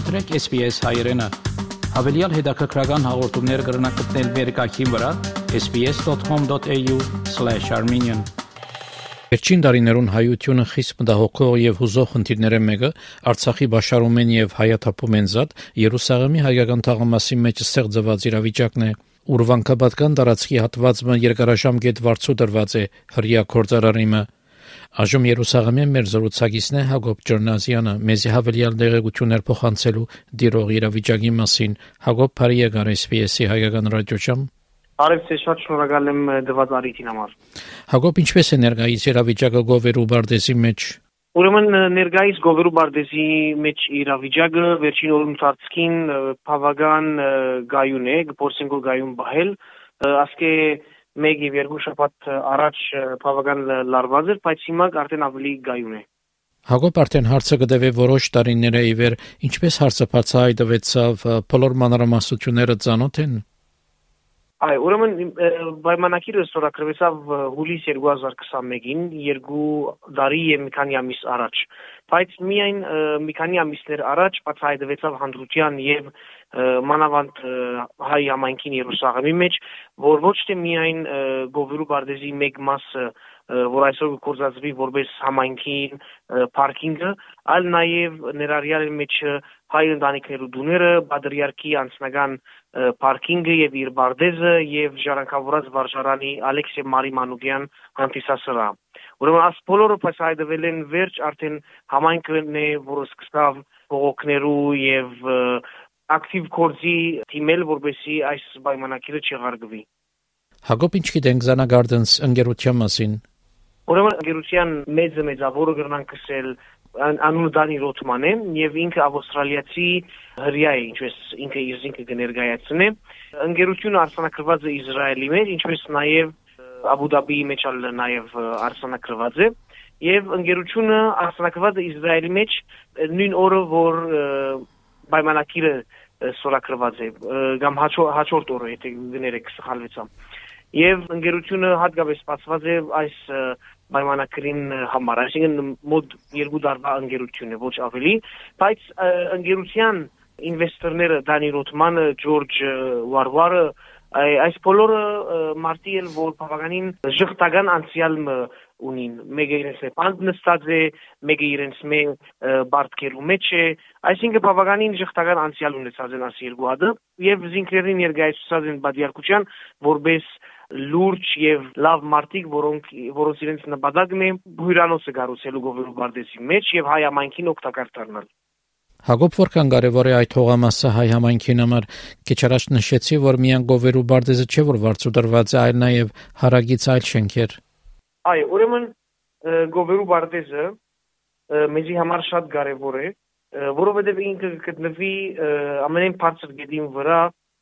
մտրեք SPS հայերեն։ Հավելյալ հետաքրքրական հաղորդումներ կգրնակցնել վերկայքին վրա sps.com.au/armenian Վերջին տարիներուն հայությունը խիստ մտահոգող եւ հուզող խնդիրները մեկը Արցախի բաշարում են եւ հայաթափում են զատ Երուսաղեմի հայկական թաղամասի մեջ ստեղծված իրավիճակն է։ Ուրվանկաբադական տարածքի հատվածը երկարաշամկետ վարձու դրված է հрья կորցարարիմը Այժմ Երուսաղեմին մեր զրուցակիցն է Հակոբ Ջորնազյանը, մեզի հավելյալ տեղեկություններ փոխանցելու դիրող իրավիճակի մասին։ Հակոբ Փարի եկար SPS-ի հայկական ռադիոչամ։ Արև ցե շատ շնորհակալ եմ դված արիթին համար։ Հակոբ ինչպես է ներկայիս իրավիճակը Գովերու Բարդեսի մեջ։ Ուրեմն ներկայիս Գովերու Բարդեսի մեջ իրավիճակը վերջին օրում ծածկին բավական գայուն է, գործենք գայուն բահել, ասկե 1 եւ 2 շաբաթ առաջ բավական լարված էր, բայց հիմա արդեն ավելի գայուն է։ Հակոբ արդեն հարցը կդեվե որոշ տարիներ է իվեր, ինչպես հարցը բացահայտվեցավ, բոլոր մանրամասնությունները ծանոթ են։ Այ ուրեմն պայմանակիրը ստորագրվեցավ հուլիս 2021-ին, երկու տարի եւ մի քանի ամիս առաջ։ Բայց միայն մի քանի ամիսներ առաջ բացահայտվեցավ հանդրության եւ մանավանդ հայ համայնքին Երուսաղեմի մեջ, որ ոչ թե միայն Գովրու Բարդեզի մեկ մասը որ այսօր կործածվի որպես համայնքին պարկինգը, այլ նաև ներառյալ մեջ հայ ընտանիքներու դուները, բադրիարքի անձնական պարկինգը եւ իր բարդեզը եւ ժառանգավորած վարժարանի Ալեքսե Մարի Մանուկյան հանդիսասրը։ Ուրեմն աս բոլորը պայս հայտնվել են վերջ արդեն համայնքն է, որը սկսավ ողոքներու եւ և, և ակտիվ կորձի դիմել, որբեսի այս պայմանակիրը չեղարգվի։ Հակոբ ինչ գիտենք Zana Gardens ընկերության մասին։ Ուրեմն ընկերության մեծը մեծավորը գրնան կսել անունը Դանի Ռոթման է եւ ինքը ավստրալիացի հрья է, ինչպես ինքը իր ինքը կներկայացնի։ Ընկերությունը արսանակրված է Իսրայելի մեջ, ինչպես նաեւ Աբու Դաբիի մեջ ալ նաեւ արսանակրված է եւ ընկերությունը արսանակրված է Իսրայելի մեջ նույն օրը, որ պայմանակիրը սորակրված է կամ հաջորդ օրը եթե գներեք սխալվեցամ եւ ընկերությունը հատկապես սպասված է այս պայմանակրին համար այսինքն մոտ երկու տարվա ընկերություն է ոչ ավելի բայց ընկերության ինվեստորները Դանի Ռոթմանը, Ջորջ Վարվարը այս բոլորը մարտի էլ որ բավականին ժխտական անցյալ ունին մեկը իրենց հետ նստած է մեկը իրենց մեջ բարդկելու մեջ է այսինքն բավականին շղթական անցյալ ունեցած են այս երկու հատը եւ զինքերին ներկայացուցած են բադյարկության որպես լուրջ եւ լավ մարդիկ, որոնք որոնց իրենց նպատակն է հյուրանոցը կառուցելու գովելու բարդեսի մեջ եւ հայ ամայնքին օգտակար դառնալ։ Հակոբ Վորքան կարևոր է այդ հողամասը հայ համայնքին համար։ Քիչ առաջ նշեցի, որ միայն գովերու բարձեզը չէ, որ վարձուտրված է, այլ նաև հարագից այլ շենքեր։ Այ ուրեմն գովերու բարդեզը մեզի համար շատ կարևոր է որովհետև ինքը գտնվի ամենայն բարձր գետին վրա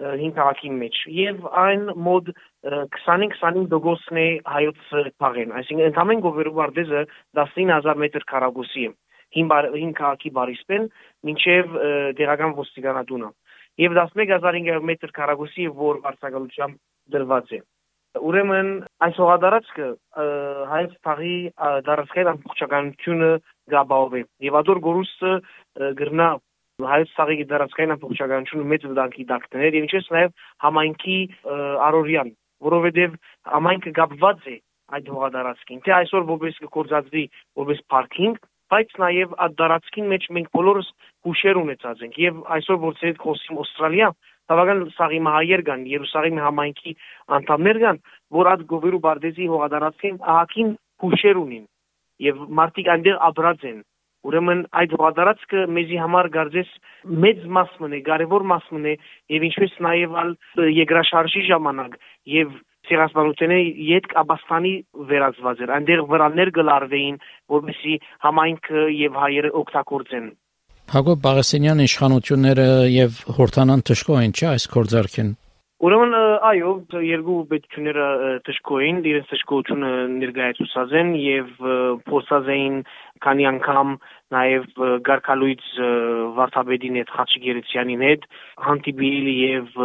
հին քաղաքի մեջ եւ այն մոդ 20-25% է հայոց փաղեն այսինքն ընդամեն գովերու բարդեզը 19000 մետր քառակուսի է հին հին քաղաքի բարիսպեն մինչև դերական ոստիկանատունը եւ 11500 մետր քառակուսի որ վարձակալությամբ դրված է Ուրեմն այս հողադարածքը հայց փաղի դարաշքեր ամբողջականությունը գաբաովի։ Եվ ադոր գորուստը գրնա հայց փաղի դարաշքային ամբողջականությունը մեծ վտանգի դակտներ եւ ինչպես նաեւ համայնքի արորյան, որովհետեւ համայնքը գաբված է այդ հողադարածքին։ Թե այսօր որպես կորզածվի, որպես պարքինգ, բայց նաեւ այդ դարածքին մեջ մենք բոլորս հուշեր ունեցած ենք եւ այսօր որ ցերեդ խոսիմ Ավստրալիա բավական սաղիմահայեր կան Երուսաղեմի համայնքի անդամներ կան, որ այդ գովերու բարդեզի հողադարածքին ահակին հուշեր ունին եւ մարդիկ այնտեղ ապրած են Ուրեմն այդ հողադարածքը մեզի համար գարձես մեծ մաս մնե, կարևոր մաս մնե եւ ինչպես նաեւ ալ եգրաշարժի ժամանակ եւ Սիրասպանությունը յետ Աբաստանի վերածված էր։ Այնտեղ վրաններ գլարվեին, որովհետեւ համայնքը եւ հայերը օգտագործեն Հակոբ Բաղասենյան իշխանությունները եւ Հորթանան Թշկոյին չէ այս կորձարքին։ Ուրեմն այո, երկու պետությունները թշկոյին, իրենց թշկողությունը ներկայացուցած են եւ փորձած էին քանի անգամ նաև Գարքալույց Վարդապետին հետ Խաչիկ Երեցյանին հետ հանդիպել եւ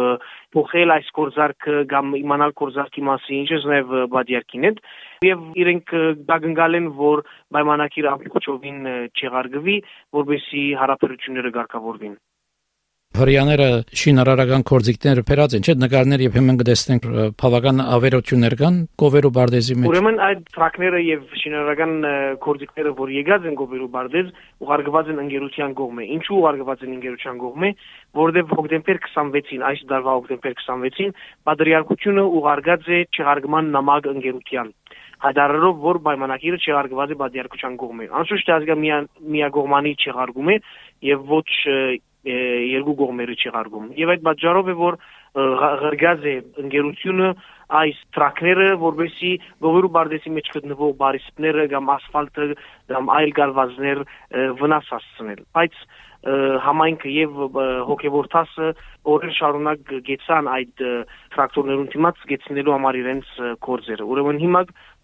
փոխել այս կորզարկը կամ իմանալ կորզարկի մասին, ինչպես նաև Բադիարքին հետ եւ իրենք դագնգալ են որ պայմանակիր ամբողջովին չեղարգվի, որբեսի հարաբերությունները ղեկավարվին հрьяները շինարարական կորձիկները փերած են, չէ՞ նկարներ եւ հիմա կտեսնենք բավական ավերություններ կան Գովերու բարդեզի մեջ։ Ուրեմն այդ ֆրակները եւ շինարարական կորձիկները, որ եկած են Գովերու բարդեզ, ուղարկված են ընկերության կողմը։ Ինչու ուղարկված են ընկերության կողմը, որտեղ հոկտեմբեր 26-ին, այս դարվա հոկտեմբեր 26-ին պատրիարքությունը ուղարկած է չհարգման նամակ ընկերության հայտարարելով որ պայմանագիրը չհարգված է բադիարկության կողմը։ Անշուշտ ազգա միա միագողմանի չհարգում է եւ ոչ երկու կողմերը չհարգում։ Եվ այդ պատճառով է որ ղրգած է ընկերությունը այս տրակները, որովհետեւ գովերու բարդեսի մեջ գտնվող բարիսպները կամ ասֆալտը կամ այլ գալվազներ վնաս հասցնել։ Բայց համայնքը եւ հոգեվոր տասը օրեր շարունակ գեցան այդ տրակտորներուն դիմաց գեցնելու համար իրենց կորձերը։ Ուրեմն հիմա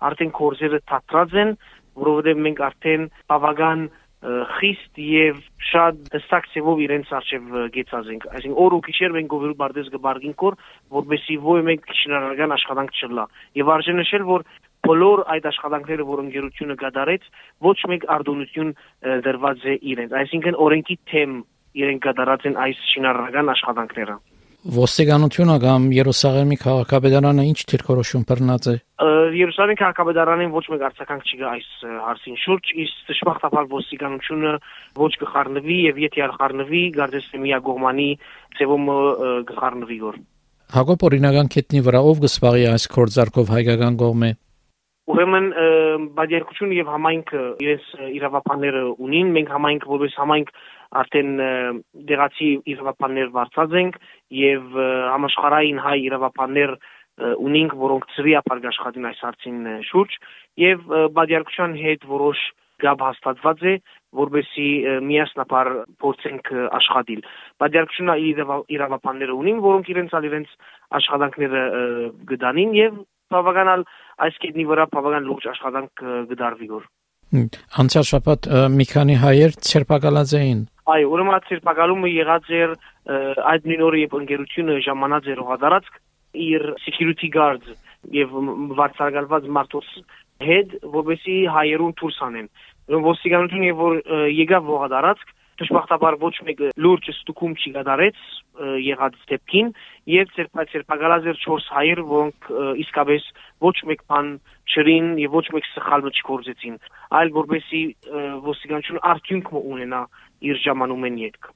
արդեն կորձերը թատրած են, որովհետեւ մենք արդեն բավական խիստ եւ շատ հստակ ծավով իրենց արժեվ գեցած ենք այսինքն օր ու գիշեր մենք գովերու բարդես գբարգին կոր որբեսի ոյ մենք շինարարական աշխատանք չլա եւ արժե նշել որ բոլոր այդ աշխատանքները, որ ընկերությունը կատարեց, ոչ մեկ արտոնություն դրված է իրենց։ Այսինքն օրենքի թեմ իրենք կատարած են այս շինարարական աշխատանքները ոստիկանությունը կամ Երուսաղեմի քաղաքապետարանը ինչ դիրքորոշում բռնած է Երուսաղեմի քաղաքապետարանին ոչ մեկ արձագանք չի գա այս հարցին շուրջ իսկ շփախտապար ոստիկանությունը ոչ կխառնվի եւ եթե արխառնվի գարդես միա գողմանի ծևում կխառնվի գոր Հակոբ օրինական կետնի վրա ով գսվաղի այս կորձարկով հայկական կողմը Ուրեմն բաժերկությունը եւ համայնքը իրենց իրավապանները ունին մենք համայնք որպես համայնք արդեն դեղացի իրավապաններ վարձած ենք եւ համաշխարհային հայ իրավապաններ ունենք, որոնք ծրի ապարգ աշխատին այս հարցին շուրջ եւ բادرակցության հետ որոշ գաբ հաստատված է, որբեսի միասնապար փորձենք աշխատել։ Բادرակցությունը իրավապանները ունին, որոնք իրենց ալ իրենց աշխատանքները գտանին եւ բավականալ այս կետնի վրա բավական լուրջ աշխատանք գդարվի գոր։ Անցյալ շաբաթ մի քանի հայեր ցերպակալած էին Այո, ուրեմն ցերպակալումը եղած էր այդ նույն օրը երբ ընկերությունը ժամանած էր հողատարածք իր security guards եւ վարձարգալված մարդոց հետ, որովհետեւ հայերուն դուրս անեն։ Ոստիկանությունը որ եկավ հողատարածք դժբախտաբար ոչ մեկը լուրջ ստուգում չի կատարեց եղած դեպքին եւ ցերպակալազեր 4 հայեր որոնք իսկապես ոչ մեկ բան չրին եւ ոչ մեկ սխալ չկործեցին այլ որբեսի ոստիկանություն արդյունք ունենա իր ժամանումեն յետք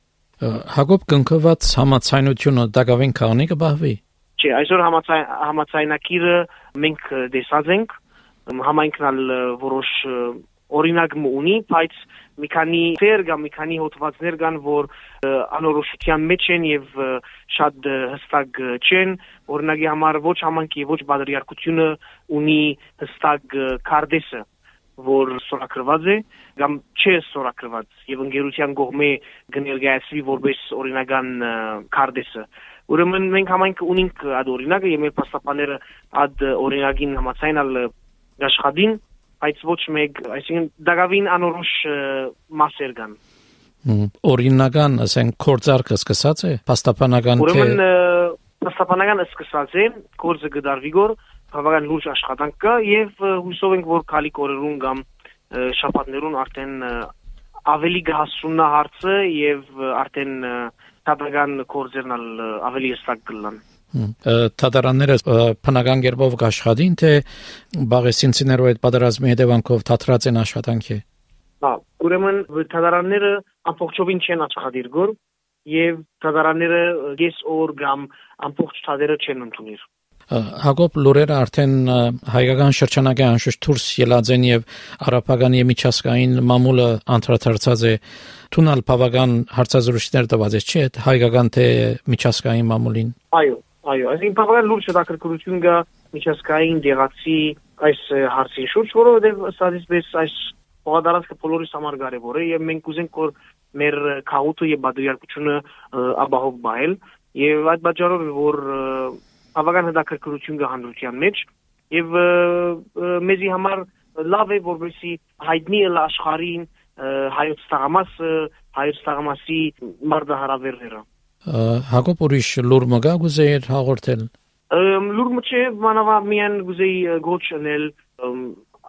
Հակոբ կնքված համացայնությունը դակավին քանի կբահվի Չէ այսօր համացայնակիրը մենք դեսած ենք համայնքնալ որոշ օրինակ ունի, բայց մի քանի ծեր կամ մի քանի հոդվածներ կան, որ անորոշության մեջ են եւ շատ հստակ չեն, օրինակի համար ոչ համանքի ոչ բادرիարքությունը ունի հստակ կարդեսը որ սորակրված է կամ չէ սորակրված եւ ընկերության կողմի գներգայացվի որպես օրինական կարդեսը ուրեմն մենք համայնք ունենք ադ օրինակը եւ մեր պաստապաները ադ օրինակին համացանալ աշխատին բայց ոչ մեկ, այսինքն դակավին անորոշ մասեր կան։ Օրինական, ասենք, կորձարկը սկսած է, պաստապանական թե Ուրեմն պաստապանական սկսած է, կորձը գդարվի գոր, բավական լուրջ աշխատանք կա եւ հուսով ենք, որ քալի կորերուն կամ շաբաթներուն արդեն ավելի գահսուննա հարցը եւ արդեն տաբական կորձերն ավելի հստակ կլան։ Թատարանները բնական կերպով կաշխատին, թե բաղեսինցիներով այդ պատերազմի հետևանքով թատրած են աշխատանքի։ Հա, ուրեմն թատարանները ամբողջովին չեն աշխատիր գոր եւ թատարանները ես օր կամ ամբողջ թատերը չեն ընդունիր։ Հակոբ լուրերը արդեն հայկական շրջանակի անշուշտ դուրս ելած են եւ արաբական եւ միջազգային մամուլը անդրադարձած է թունալ բավական հարցազրույցներ տված է չէ հայկական թե միջազգային մամուլին այո Այո, այսինքն բավական լուրջ հետաքրքրություն կա միջազգային դեղացի այս հարցի շուրջ, որովհետև սադիսպես այս փոխադարձը բոլորիս համար կարևոր է եւ մենք ուզենք որ մեր քաղաքը եւ բادرյալությունը ապահով բահել եւ այդ բաժարով որ բավական հետաքրքրություն կա հանրության մեջ եւ մեզի համար լավ է որովհետեւ հայտնի է աշխարհին հայոց ցաղամաս հայոց ցաղամասի մարդահարավերները Հակոբ ուրիշ լուր մգա գուզեիր հաղորդել լուր մչե մանավա միան գուզեի գոչ անել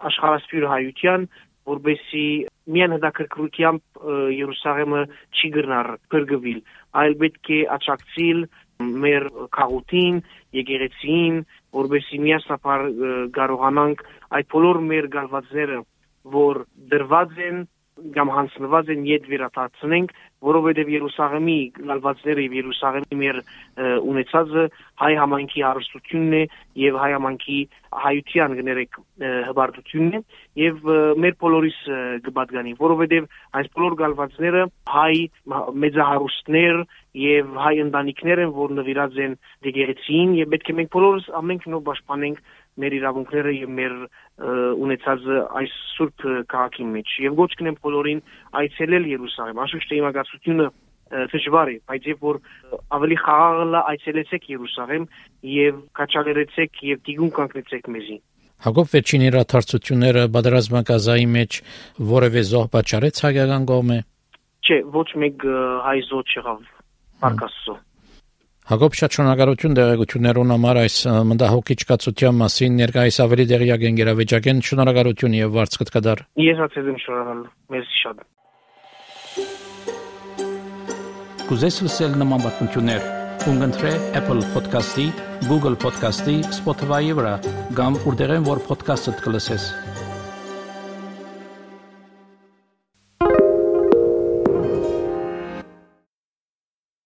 աշխարհասփյուր հայության որբեսի միան հետաքրքրությամբ Երուսաղեմը չի գրնար բրգվիլ, այլ պետք է աճակցիլ մեր քաղուտին, եկեղեցին, որբեսի միասնապար կարողանանք այդ բոլոր մեր գալվածները, որ դրված են կամ հանձնված են իդ վերաթացնենք, որովհետև Երուսաղեմի լալվածները եւ Երուսաղեմի մեր ունեցածը հայ համայնքի հարստությունն է եւ հայ համայնքի հայության գներեք հբարտությունն է եւ մեր բոլորիս կպատկանի, որովհետև այս բոլոր գալվածները հայ մեծահարուստներ եւ հայ ընտանիքներ են, որ նվիրած են դեգերեցին եւ պետք է մենք բոլորս ամենք նո պաշտպանենք մեր իրավունքները եւ մեր ունեցած այս սուրբ քաղաքի մեջ եւ ոչ կնեմ բոլորին այցելել Երուսաղեմ աշխատ իմագացությունը դժվար է բայց երբ որ ավելի խաղաղը այցելեցեք Երուսաղեմ եւ կաչալերեցեք եւ դիգուն կանգնեցեք մեզի Հակոբ վերջին իրաթարցությունները բادرազմակազայի մեջ որևէ զոհ պատճառեց հայկական կողմը Չէ ոչ մեկ հայ զոհ չեղավ Պարկասսո Հակոբ շատ շնորհակալություն դերակցություններուն համար այս մտահոգիչ կացության մասին ներկայիս ավելի դերյակ են գերավիճակեն շնորհակալություն եւ վարձ կդկադար Ես հացել եմ շնորհակալ մերսի շատ Կուզես լսել նման բանություններ կընտրե Apple Podcast-ի, Google Podcast-ի, Spotify-ի վրա, կամ որտեղեն որ podcast-ը դուք լսես